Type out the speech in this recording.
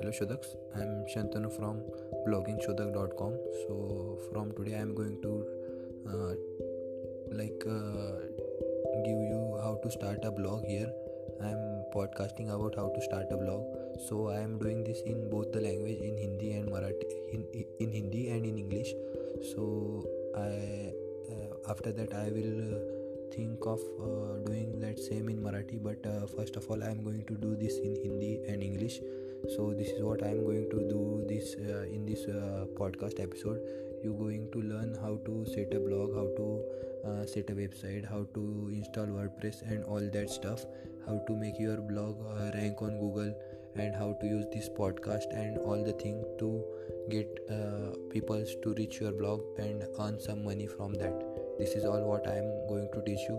Hello Shodaks, I'm Shantanu from bloggingshodak.com. So from today I'm going to uh, like uh, give you how to start a blog here. I'm podcasting about how to start a blog. So I am doing this in both the language in Hindi and Marathi in, in Hindi and in English. So I uh, after that I will uh, think of uh, doing that same in Marathi but uh, first of all I am going to do this in Hindi and English so this is what I am going to do this uh, in this uh, podcast episode. You are going to learn how to set a blog how to uh, set a website how to install WordPress and all that stuff how to make your blog uh, rank on Google and how to use this podcast and all the thing to get people to reach your blog and earn some money from that. This is all what i am going to teach you